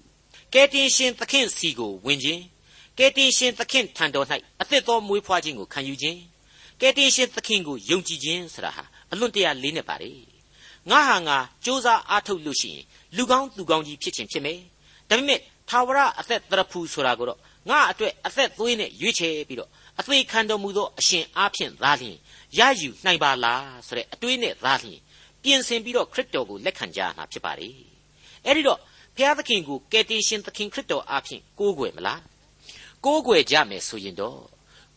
ကယ်တင်ရှင်သခင်စီကိုဝင်ခြင်းကယ်တင်ရှင်သခင်ထံတော်၌အသစ်သောမွေးဖွားခြင်းကိုခံယူခြင်း ကယ်တင်ရှင်သခင်ကိုယုံကြည်ခြင်းဆိုတာဟာအလွန်တရာလေးနဲ့ပါတယ်ငါဟာငါစ조사အားထုတ်လို့ရှိရင်လူကောင်းသူကောင်းကြီးဖြစ်ခြင်းဖြစ်မယ်ဒါပေမဲ့သာဝရအသက်တရဖူဆိုတာကိုတော့ငါအတွက်အသက်သွေးနဲ့ရွေးချယ်ပြီးတော့အသေးခံတော်မူသောအရှင်အားဖြင့်သာလျှင်ရယူနိုင်ပါလားဆိုတဲ့အတွေးနဲ့သာလျှင်ပြင်ဆင်ပြီးတော့ခရစ်တော်ကိုလက်ခံကြရမှာဖြစ်ပါလေအဲ့ဒီတော့ဘုရားသခင်ကိုကယ်တင်ရှင်သခင်ခရစ်တော်အားဖြင့်ကိုးကွယ်မလားကိုးကွယ်ကြမယ်ဆိုရင်တော့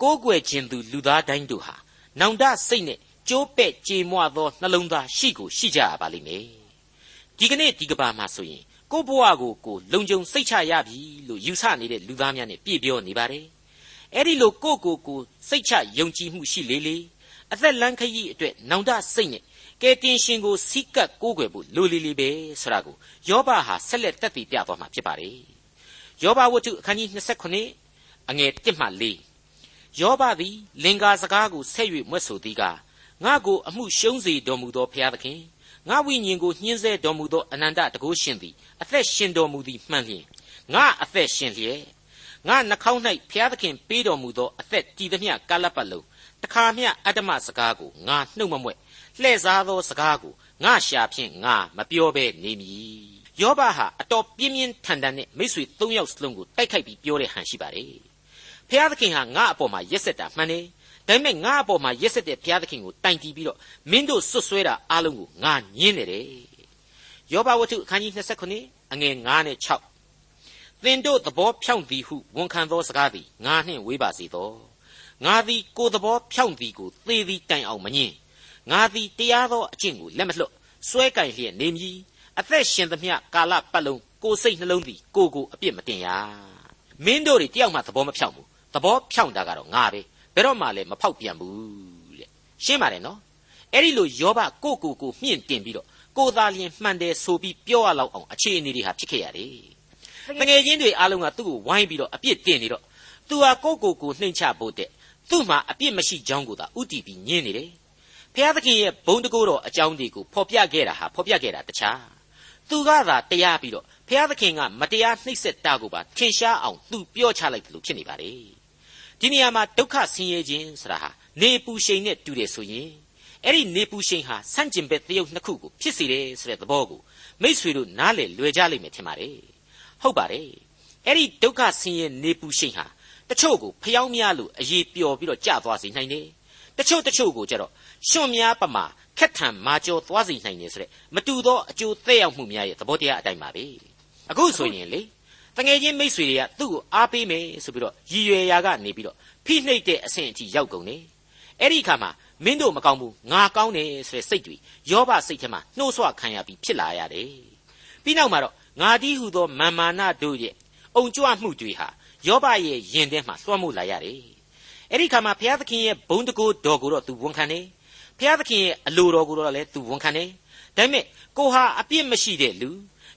ကိုးကွယ်ခြင်းသူလူသားတိုင်းတို့ဟာနောင်တစိတ်နဲ့ကြိုးပဲ့ကြေမွသောနှလုံးသားရှိကိုရှိကြရပါလိမ့်မယ်ဒီကနေ့ဒီကဘာမှာဆိုရင်ကိုဘဝကိုကိုလုံခြုံစိတ်ချရပြီလို့ယူဆနေတဲ့လူသားများနဲ့ပြည့်ပြောနေပါတယ်အဲ့ဒီလိုကိုကိုကိုစိတ်ချယုံကြည်မှုရှိလေလေအသက်လန်းခရီးအတွက်နောင်တစိတ်နဲ့ကယ်တင်ရှင်ကိုစီးကပ်ကိုးကွယ်ဖို့လိုလေလေပဲဆိုတာကိုယောဘဟာဆက်လက်တက်တည်ပြသွားမှာဖြစ်ပါတယ်ယောဘဝတ္ထုအခန်းကြီး29အငယ်1မှ4 ယောဘသည် လင်္ကာစကားကိုဆက်၍မွတ်ဆိုသည်ကငါကိုအမှုရှုံးစေတော်မူသောဘုရားသခင်ငါဝိညာဉ်ကိုညှင်းဆဲတော်မူသောအနန္တတကုရှင်သည်အသက်ရှင်တော်မူသည်မှန်လျင်ငါအသက်ရှင်လျက်ငါနှာခေါင်း၌ဘုရားသခင်ပေးတော်မူသောအသက်တည်သမျှကာလပတ်လုံးတခါမျှအတ္တမစကားကိုငါနှုတ်မမွဲ့လှဲ့စားသောစကားကိုငါရှာဖြင့်ငါမပြောဘဲနေမည်ယောဘဟာအတော်ပြင်းပြင်းထန်ထန်နဲ့မိษွေ၃ယောက်စလုံးကိုတိုက်ခိုက်ပြီးပြောတဲ့ဟန်ရှိပါတယ် ဘုရားသခင်ဟာငါအပေါ်မှာရက်ဆက်တာမှန်တယ်ဒါပေမဲ့ငါအပေါ်မှာရက်ဆက်တဲ့ဘုရားသခင်ကိုတိုင်တီးပြီးတော့မင်းတို့ဆွတ်ဆွဲတာအားလုံးကိုငါညင်းနေတယ်ယောဘဝတ္ထုအခန်းကြီး29အငယ်9နဲ့6သင်တို့သဘောဖြောင့်သည်ဟုဝန်ခံသောစကားသည်ငါနှင့်ဝေးပါစေသောငါသည်ကိုယ်သဘောဖြောင့်သည်ကိုသေသည်တိုင်အောင်မငင်းငါသည်တရားသောအကျင့်ကိုလက်မလွတ်စွဲကင်လျက်နေမည်အသက်ရှင်သမျှကာလပတ်လုံးကိုယ်စိတ်နှလုံးသည်ကိုကိုအပြစ်မတင်ရမင်းတို့တွေတယောက်မှသဘောမဖြောင့်ဘူး သဘောဖြောင့်တာကတော့ငါပဲဘယ်တော့မှလည်းမဖောက်ပြန်ဘူးတဲ့ရှင်းပါတယ်နော်အဲ့ဒီလိုယောဘကိုကိုကိုမြင့်တင်ပြီးတော့ကိုသာလျင်မှန်တယ်ဆိုပြီးပြောရလောက်အောင်အခြေအနေတွေဟာဖြစ်ခဲ့ရတယ်တငယ်ချင်းတွေအားလုံးကသူ့ကိုဝိုင်းပြီးတော့အပြစ်တင်နေတော့သူဟာကိုကိုကိုနှိမ်ချဖို့တဲ့သူ့မှာအပြစ်မရှိကြောင်းကိုသာဥတီပြီးညင်းနေတယ်ဖျားသခင်ရဲ့ဘုံတကိုးတော်အကြောင်းတွေကိုဖော်ပြခဲ့တာဟာဖော်ပြခဲ့တာတခြားသူကသာတရားပြီးတော့ဖျားသခင်ကမတရားနှိပ်စက်တာကိုပါထင်ရှားအောင်သူပြောချလိုက်တယ်လို့ဖြစ်နေပါလေ ဒီနေရာမှာဒုက္ခဆင်းရဲခြင်းဆိုတာဟာနေပူရှိန်နဲ့တူတယ်ဆိုရင်အဲ့ဒီနေပူရှိန်ဟာဆန့်ကျင်ဘက်တရုပ်နှစ်ခုကိုဖြစ်စေတယ်ဆိုတဲ့သဘောကိုမိษွေတို့နားလေလွယ်ကြလိမ့်မယ်ထင်ပါတယ်ဟုတ်ပါတယ်အဲ့ဒီဒုက္ခဆင်းရဲနေပူရှိန်ဟာတချို့ကိုဖျောင်းများလို့အရေးပျော်ပြီးတော့ကြသွားစေနိုင်တယ်တချို့တချို့ကိုကြတော့ရှင်များပမာခက်ထန်မာကျော်သွားစေနိုင်တယ်ဆိုတဲ့မတူသောအကျိုးသက်ရောက်မှုများရဲ့သဘောတရားအတိုင်းပါပဲအခုဆိုရင်လေ တငယ်ချင်းမိတ်ဆွေတွေကသူ့ကိုအားပေးမယ်ဆိုပြီးတော့ရည်ရွယ်ရာကနေပြီးတော့ဖိနှိပ်တဲ့အဆင့်အထိရောက်ကုန်တယ်အဲ့ဒီအခါမှာမင်းတို့မကောင်းဘူးငါကောင်းတယ်ဆိုတဲ့စိတ်တွေယောဘစိတ်ထဲမှာနှိုးဆွခံရပြီးဖြစ်လာရတယ်ပြီးနောက်မှာတော့ငါဒီဟုသောမာမာနတို့ရဲ့အုံကြွမှုတွေဟာယောဘရဲ့ယင်ထဲမှာလွှမ်းမိုးလာရတယ်အဲ့ဒီခါမှာဘုရားသခင်ရဲ့ဘုံတကိုးတော်ကိုတော့သူဝန်ခံတယ်ဘုရားသခင်ရဲ့အလိုတော်ကိုတော့လည်းသူဝန်ခံတယ်ဒါပေမဲ့ကိုဟာအပြစ်မရှိတဲ့လူ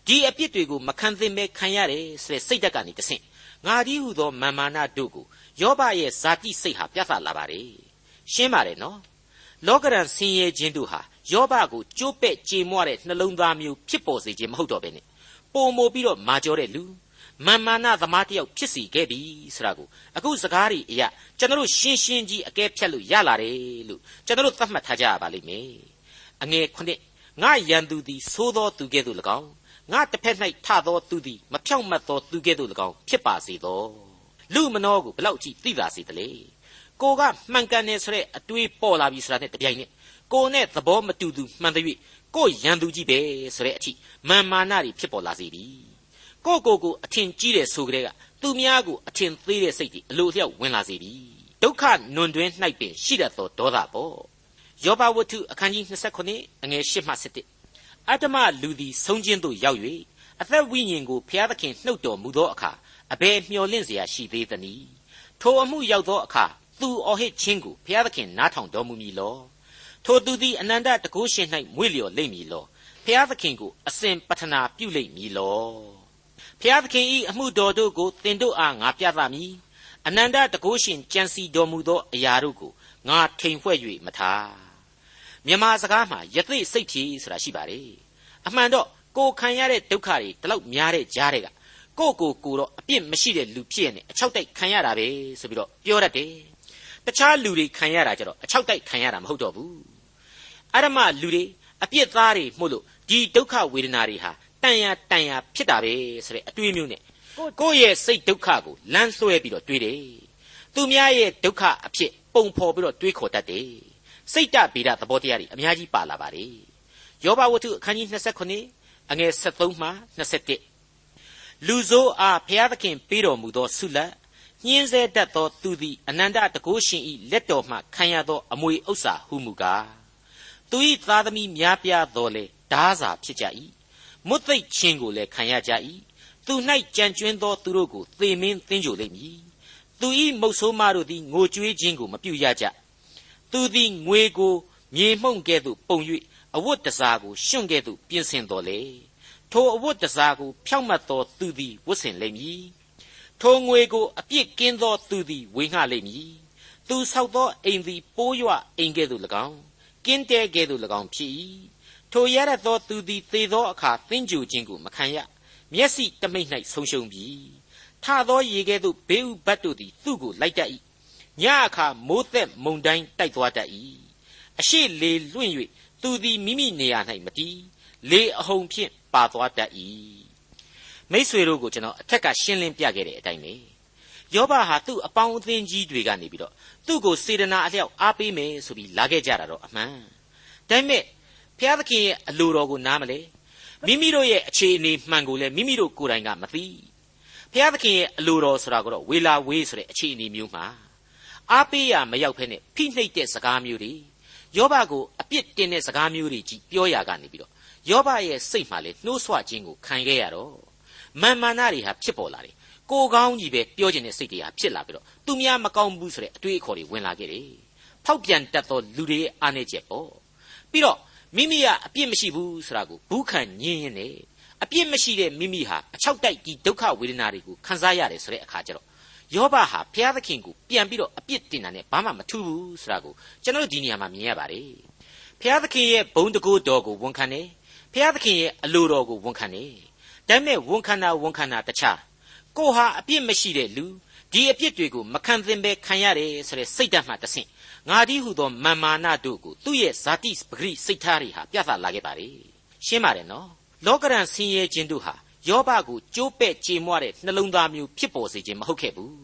ဒီအပြစ်တွေကိုမခံသင့်ပဲခံရတယ်ဆိုတဲ့စိတ်ဓာတ်ကနေတဆင့်ငါဒီဟုသောမာမာနတို့ကိုယောဘရဲ့ဇာတိစိတ်ဟာပြသလာပါတယ်ရှင်းပါတယ်နော်လောကရန်ဆင်းရဲခြင်းတို့ဟာယောဘကိုကြိုးပဲ့ကြေမွတဲ့နှလုံးသားမျိုးဖြစ်ပေါ်စေခြင်းမဟုတ်တော့ဘဲနဲ့ပုံမိုပြီးတော့မာကြောတဲ့လူမာမာနသမားတယောက်ဖြစ်စီခဲ့ပြီဆိုတာကိုအခုစကားတွေအရာကျွန်တော်တို့ရှင်းရှင်းကြီးအကဲဖြတ်လို့ရလာတယ်လို့ကျွန်တော်တို့သတ်မှတ်ထားကြရပါလိမ့်မယ်အငယ်ခုနှစ်ငါရန်သူသည်သိုးသောသူကဲ့သို့၎င်း ငါတစ်ဖက်၌ထသောသူသည်မဖြောင့်မတ်သောသူကဲ့သို့၎င်းဖြစ်ပါစေသောလူမနောကိုဘလောက်ကြည့်သိပါစေတလေကိုကမှန်ကန်တယ်ဆိုတဲ့အတွေးပေါ်လာပြီဆိုတာနဲ့တပြိုင်နက်ကိုနဲ့သဘောမတူသူမှန်တဲ့၍ကိုရန်သူကြီးပဲဆိုတဲ့အထိမာမာနတွေဖြစ်ပေါ်လာစေပြီကိုကိုကိုအထင်ကြီးတယ်ဆိုကြတဲ့ကသူများကိုအထင်သေးတဲ့စိတ်တွေအလိုလျောက်ဝင်လာစေပြီဒုက္ခနွန်တွင်၌ပင်ရှိတတ်သောဒေါသပေါ့ယောဘဝတ္ထုအခန်းကြီး29အငယ်8မှ7 အတ္တမလူသည်ဆုံးခြင်းသို့ရောက်၍အသက်ဝိညာဉ်ကိုဘုရားသခင်နှုတ်တော်မူသောအခါအဘယ်မျှော်လင့်เสียရှိသေးသနည်းထိုအမှုရောက်သောအခါသူအော်ဟစ်ခြင်းကိုဘုရားသခင်နားထောင်တော်မူမည်လောထိုသူသည်အနန္တတကုရှင်၌မွေ့လျော်လိမ့်မည်လောဖျားသခင်ကိုအစဉ်ပထနာပြုလိမ့်မည်လောဖျားသခင်ဤအမှုတော်တို့ကိုတင်တို့အားငါပြသမည်အနန္တတကုရှင်ကြံစီတော်မူသောအရာတို့ကိုငါထိန်ဖွဲ့၍မထား မြန်မာစကားမှာယသိစိတ်ဖြည်ဆိုတာရှိပါတယ်အမှန်တော့ကိုခံရတဲ့ဒုက္ခတွေဒီလောက်များတဲ့ကြားတွေကကိုကိုကိုတော့အပြစ်မရှိတဲ့လူဖြစ်နေအချောက်တိုက်ခံရတာပဲဆိုပြီးတော့ပြောတတ်တယ်တခြားလူတွေခံရတာကြတော့အချောက်တိုက်ခံရတာမဟုတ်တော့ဘူးအရမလူတွေအပြစ်သားတွေမှုလို့ဒီဒုက္ခဝေဒနာတွေဟာတန်ရတန်ရဖြစ်တာပဲဆိုတဲ့အတွေးမျိုးနဲ့ကိုယ့်ရဲ့စိတ်ဒုက္ခကိုလမ်းဆွဲပြီးတော့တွေးတယ်သူများရဲ့ဒုက္ခအဖြစ်ပုံဖော်ပြီးတော့တွေးခေါ်တတ်တယ် စိတ်တဗေဒသဘောတရားတွေအများကြီးပါလာပါတယ်ယောဘဝတ္ထုအခန်းကြီး29အငယ်73မှ21လူဆိုးအားဘုရားသခင်ပေးတော်မူသောဆုလတ်ညှင်းဆဲတတ်သောသူသည်အနန္တတကုရှင်ဤလက်တော်မှခံရသောအမွေဥစ္စာဟုမူကားသူ၏သားသမီးများပြားတော်လေဓာစာဖြစ်ကြ၏မွတ်သိပ်ခြင်းကိုလည်းခံရကြ၏သူ၌ကြံကျွင်းသောသူတို့ကိုသေမင်းသင်ကြလိမ့်မည်သူ၏မုတ်ဆိုးမတို့သည်ငိုကြွေးခြင်းကိုမပြုရကြ သူသည်ငွေကိုမြေမှုန့်ကဲ့သို့ပုံ၍အဝတ်တစားကိုရှွန့်ကဲ့သို့ပြင်ဆင်တော်လေထိုအဝတ်တစားကိုဖြောက်မှတ်သောသူသည်ဝတ်ဆင်လိမ့်မည်ထိုငွေကိုအပြစ်ကင်းသောသူသည်ဝေငှလိမ့်မည်သူဆောက်သောအိမ်သည်ပိုးရွအိမ်ကဲ့သို့၎င်းကင်းတဲကဲ့သို့၎င်းဖြစ်၏ထိုရရသောသူသည်သေသောအခါသင်ကြူခြင်းကိုမခံရမျက်စိတမိတ်၌ဆုံးရှုံးပြီထသောရေကဲ့သို့ဘေးဥဘတ်တို့သည်သူ့ကိုလိုက်တတ်၏ ညအခါမိုးသက်မုန်တိုင်းတိုက်သွားတတ်၏အရှိလေလွင့်၍သူသည်မိမိနေရာ၌မတည်လေအဟုန်ဖြင့်ပါသွားတတ်၏မိษွေတို့ကိုကျွန်တော်အထက်ကရှင်းလင်းပြခဲ့တဲ့အတိုင်းပဲယောဘဟာသူ့အပေါင်းအသင်းကြီးတွေကနေပြီးတော့သူ့ကိုစေတနာအလျောက်အားပေးမယ်ဆိုပြီးလာခဲ့ကြတာတော့အမှန်ဒါပေမဲ့ဘုရားသခင်ရဲ့အလိုတော်ကိုနားမလဲမိမိတို့ရဲ့အခြေအနေမှန်ကိုလည်းမိမိတို့ကိုယ်တိုင်ကမသိဘုရားသခင်ရဲ့အလိုတော်ဆိုတာကတော့ဝေလာဝေးဆိုတဲ့အခြေအနေမျိုးမှာ အားပေးရမရောက်ဖ ೇನೆ ဖိနှိပ်တဲ့စကားမျိုးတွေယောဘကိုအပြစ်တင်တဲ့စကားမျိုးတွေကြီးပြောရကနေပြီးတော့ယောဘရဲ့စိတ်မှလည်းနှိုးဆွခြင်းကိုခံခဲ့ရတော့မာန်မာနတွေဟာဖြစ်ပေါ်လာတယ်ကိုကောင်းကြီးပဲပြောကျင်တဲ့စိတ်တွေဟာဖြစ်လာပြီးတော့သူများမကောင်းဘူးဆိုတဲ့အတွေးအခေါ်တွေဝင်လာခဲ့တယ်ဖောက်ပြန်တတ်သောလူတွေရဲ့အားနည်းချက်ပေါ့ပြီးတော့မိမိကအပြစ်မရှိဘူးဆိုတာကိုဘူးခံညင်းရင်နဲ့အပြစ်မရှိတဲ့မိမိဟာအချောက်တိုက်ဒီဒုက္ခဝေဒနာတွေကိုခံစားရတယ်ဆိုတဲ့အခါကျတော့ ယောဘဟာဘုရားသခင်ကိုပြန်ပြီးတော့အပြစ်တင်တာနဲ့ဘာမှမထူးဘူးဆိုတာကိုကျွန်တော်ဒီနေရာမှာမြင်ရပါတယ်ဘုရားသခင်ရဲ့ဘုံတကူတော်ကိုဝန်ခံတယ်ဘုရားသခင်ရဲ့အလိုတော်ကိုဝန်ခံတယ်ဒါပေမဲ့ဝန်ခံတာဝန်ခံတာတခြားကိုဟာအပြစ်မရှိတဲ့လူဒီအပြစ်တွေကိုမခံသင်ပဲခံရတယ်ဆိုတဲ့စိတ်ဓာတ်မှတဆင့်ငါဒီဟုသောမာမာနတို့ကိုသူ့ရဲ့ဇာတိပဂရိစိတ်ထားတွေဟာပြသလာခဲ့ပါလေရှင်းပါတယ်နော်လောကရန်ဆင်းရဲခြင်းတို့ဟာ ယောဘကိုကြိုးပဲ့ကြေမွတဲ့နှလုံးသားမျိုးဖြစ်ပေါ်စေခြင်းမဟုတ်ခဲ့ဘူး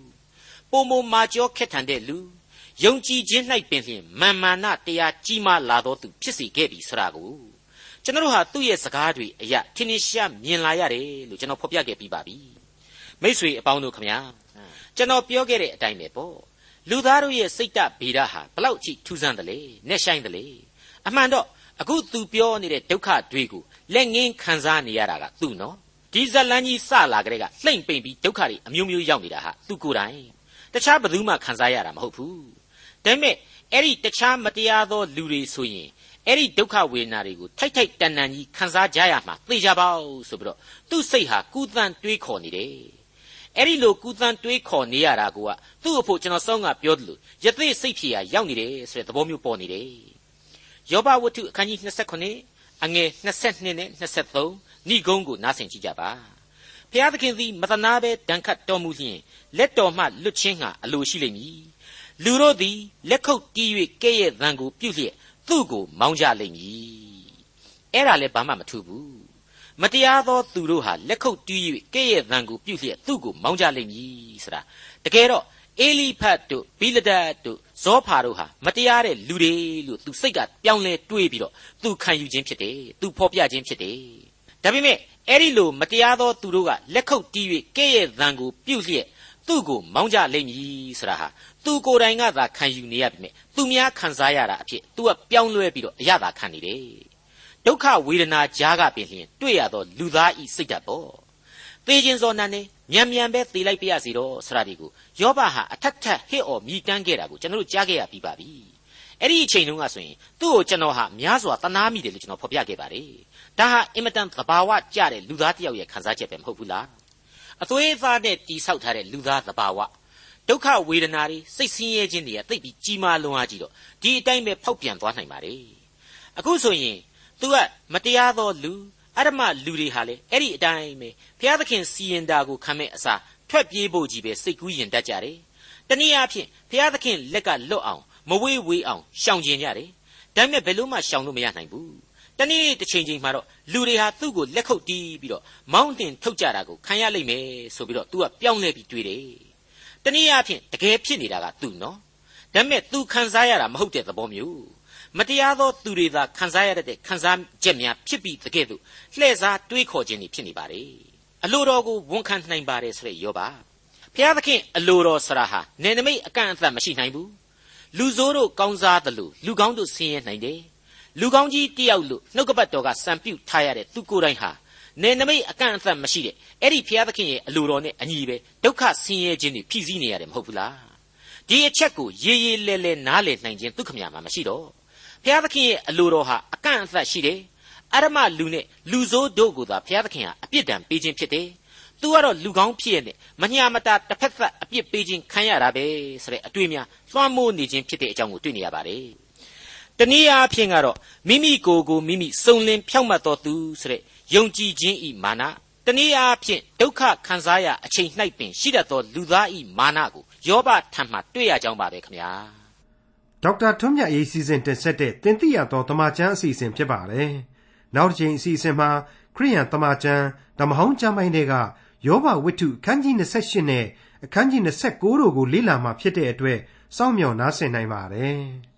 ပုံမမာကျောခက်ထန်တဲ့လူယုံကြည်ခြင်း၌ပင်လျှင်မာမာနတရားကြီးမားလာသောသူဖြစ်စေခဲ့ပြီဆိုတာကိုကျွန်တော်တို့ဟာသူ့ရဲ့စကားတွေအရာထင်ရှားမြင်လာရတယ်လို့ကျွန်တော်ဖော်ပြခဲ့ပြီးပါပြီမိษွေအပေါင်းတို့ခမညာကျွန်တော်ပြောခဲ့တဲ့အတိုင်းပဲပေါ့လူသားတို့ရဲ့စိတ်တဗေဒဟာဘလောက်ကြည့်ထူးဆန်းတယ်လေနဲ့ဆိုင်တယ်လေအမှန်တော့အခုသူပြောနေတဲ့ဒုက္ခတွေကိုလက်ငင်းခံစားနေရတာကသူ့နော် ဒီဇလန်းကြီးစလာကြတဲ့ကလှိမ့်ပိန်ပြီးဒုက္ခတွေအမျိုးမျိုးရောက်နေတာဟာသူကိုယ်တိုင်တခြားဘယ်သူမှခံစားရတာမဟုတ်ဘူးဒါပေမဲ့အဲ့ဒီတခြားမတရားသောလူတွေဆိုရင်အဲ့ဒီဒုက္ခဝေဒနာတွေကိုထိုက်ထိုက်တန်တန်ကြီးခံစားကြရမှာသိကြပါဦးဆိုပြီးတော့သူ့စိတ်ဟာကူးသန့်တွေးခေါ်နေတယ်အဲ့ဒီလိုကူးသန့်တွေးခေါ်နေရတာကသူ့အဖို့ကျွန်တော်စောင်းကပြောတယ်လို့ယသိစိတ်ဖြေရာရောက်နေတယ်ဆိုတဲ့သဘောမျိုးပေါ်နေတယ်ယောဘဝတ္ထုအခန်းကြီး29အငယ်22နဲ့23 ဏိဂုံးကိုနားဆင်ကြည့်ကြပါဖျားသခင်သည်မတနာပဲဒဏ်ခတ်တော်မူလျင်လက်တော်မှလွတ်ခြင်းဟာအလိုရှိလိမ့်မည်လူတို့သည်လက်ခုပ်တီး၍ကဲ့ရဲ့သံကိုပြုတ်လျက်သူ့ကိုမောင်းကြလိမ့်မည်အဲ့ဒါလည်းဘာမှမထူးဘူးမတရားသောသူတို့ဟာလက်ခုပ်တီး၍ကဲ့ရဲ့သံကိုပြုတ်လျက်သူ့ကိုမောင်းကြလိမ့်မည်ဆိုတာတကယ်တော့အေလိဖတ်တို့ဘိလဒတ်တို့ဇောဖာတို့ဟာမတရားတဲ့လူတွေလို့သူစိတ်ကပြောင်းလဲတွေးပြီးတော့သူခံယူခြင်းဖြစ်တယ်သူဖော်ပြခြင်းဖြစ်တယ် ဒါပေမဲ့အဲ့ဒီလိုမတရားသောသူတို့ကလက်ခုပ်တီး၍ကဲ့ရဲ့သံကိုပြုတ်လျက်သူ့ကိုမောင်းကြလိမ့်မည်ဆိုတာဟာသူကိုယ်တိုင်ကသာခံယူနေရပြီမြဲသူများခံစားရတာအဖြစ်သူကပြောင်းလဲပြီးတော့အရသာခံနေတယ်ဒုက္ခဝေဒနာကြားကပင်လျှင်တွေ့ရသောလူသားဤစိတ်ဓာတ်ပေါ့သေခြင်းစောနန်းနေမြန်မြန်ပဲသေလိုက်ပြရစီတော့ဆရာဒီကိုယောဘဟာအထက်ထက်ဟစ်အော်မြည်တမ်းခဲ့တာကိုကျွန်တော်တို့ကြားခဲ့ရပြီးပါပြီအဲ့ဒီအချိန်တုန်းကဆိုရင်သူ့ကိုကျွန်တော်ဟာများစွာတနာမိတယ်လို့ကျွန်တော်ဖော်ပြခဲ့ပါတယ် ဒါဟာအင်မတန်သဘာဝကျတဲ့လူသားတစ်ယောက်ရဲ့ခံစားချက်ပဲမဟုတ်ဘူးလားအသွေးအသားနဲ့တီဆောက်ထားတဲ့လူသားသဘာဝဒုက္ခဝေဒနာတွေစိတ်ဆင်းရဲခြင်းတွေကသိပ်ပြီးကြီးမားလွန်အားကြီးတော့ဒီအတိုင်းပဲဖောက်ပြန်သွားနိုင်ပါလေအခုဆိုရင် तू ကမတရားသောလူအရမလူတွေဟာလေအဲ့ဒီအတိုင်းပဲဘုရားသခင်စီရင်တာကိုခံမဲ့အစားထွက်ပြေးဖို့ကြီးပဲစိတ်ကူးရင်တတ်ကြတယ်တနည်းအားဖြင့်ဘုရားသခင်လက်ကလွတ်အောင်မဝေးဝေးအောင်ရှောင်ကျင်ကြတယ်ဒါပေမဲ့ဘယ်လို့မှရှောင်လို့မရနိုင်ဘူး တနေ့တစ်ချိန်ချိန်မှာတော့လူတွေဟာသူ့ကိုလက်ခုပ်တီးပြီးတော့မောင်းတင်ထုတ်ကြတာကိုခံရလိမ့်မယ်ဆိုပြီးတော့ तू ကပြောင်းလဲပြီးတွေးတယ်တနည်းအားဖြင့်တကယ်ဖြစ်နေတာကသူ့နော်ဒါပေမဲ့ तू ခံစားရတာမဟုတ်တဲ့သဘောမျိုးမတရားသောသူတွေသာခံစားရတဲ့ခံစားချက်များဖြစ်ပြီးတကယ်လို့လှည့်စားတွေးခေါ်ခြင်းတွေဖြစ်နေပါလေအလိုတော်ကိုဝန်ခံနိုင်ပါတယ်ဆိုတဲ့ယောပါဘုရားသခင်အလိုတော်ဆရာဟာနေနမိတ်အကန့်အသတ်မရှိနိုင်ဘူးလူဆိုးတို့ကောင်းစားတယ်လို့လူကောင်းတို့ဆင်းရဲနိုင်တယ် လူကောင်းကြီးတယောက်လို့နှုတ်ကပတ်တော်ကစံပြုတ်ထားရတဲ့သူကိုယ်တိုင်ဟာနေနမိတ်အကန့်အသတ်မရှိတဲ့အဲ့ဒီဘုရားသခင်ရဲ့အလိုတော်နဲ့အညီပဲဒုက္ခဆင်းရဲခြင်းတွေဖြည့်ဆည်းနေရတယ်မဟုတ်ဘူးလားဒီအချက်ကိုရေးရေးလဲလဲနားလည်နိုင်ခြင်းဒုက္ခမြာမှာမရှိတော့ဘုရားသခင်ရဲ့အလိုတော်ဟာအကန့်အသတ်ရှိတယ်အရမလူနဲ့လူဆိုးတို့ကိုသာဘုရားသခင်ဟာအပြစ်ဒဏ်ပေးခြင်းဖြစ်တယ်သူကတော့လူကောင်းဖြစ်ရဲ့မညာမတာတစ်ဖက်သက်အပြစ်ပေးခြင်းခံရတာပဲဆိုတဲ့အတွေ့အများလွှမ်းမိုးနေခြင်းဖြစ်တဲ့အကြောင်းကိုတွေ့နေရပါတယ် တနည်းအားဖြင့်ကတော့မိမိကိုယ်ကိုမိမိစုံလင်ဖြောင့်မတ်တော်သူဆိုတဲ့ယုံကြည်ခြင်းဤမာနတနည်းအားဖြင့်ဒုက္ခခံစားရအချိန်၌ပင်ရှိတတ်သောလူသားဤမာနကိုယောဘထံမှတွေ့ရကြောင်းပါပဲခင်ဗျာဒေါက်တာထွန်းမြတ်ရေးစီစဉ်တင်ဆက်တဲ့တင်ပြရသောတမချန်းအစီအစဉ်ဖြစ်ပါတယ်နောက်တစ်ချိန်အစီအစဉ်မှာခရိယန်တမချန်းဓမ္မဟောင်းကျမ်းပိုင်းတွေကယောဘဝတ္ထုအခန်းကြီး28နဲ့အခန်းကြီး29တို့ကိုလေ့လာမှဖြစ်တဲ့အတွက်စောင့်မျှော်နားဆင်နိုင်ပါတယ်။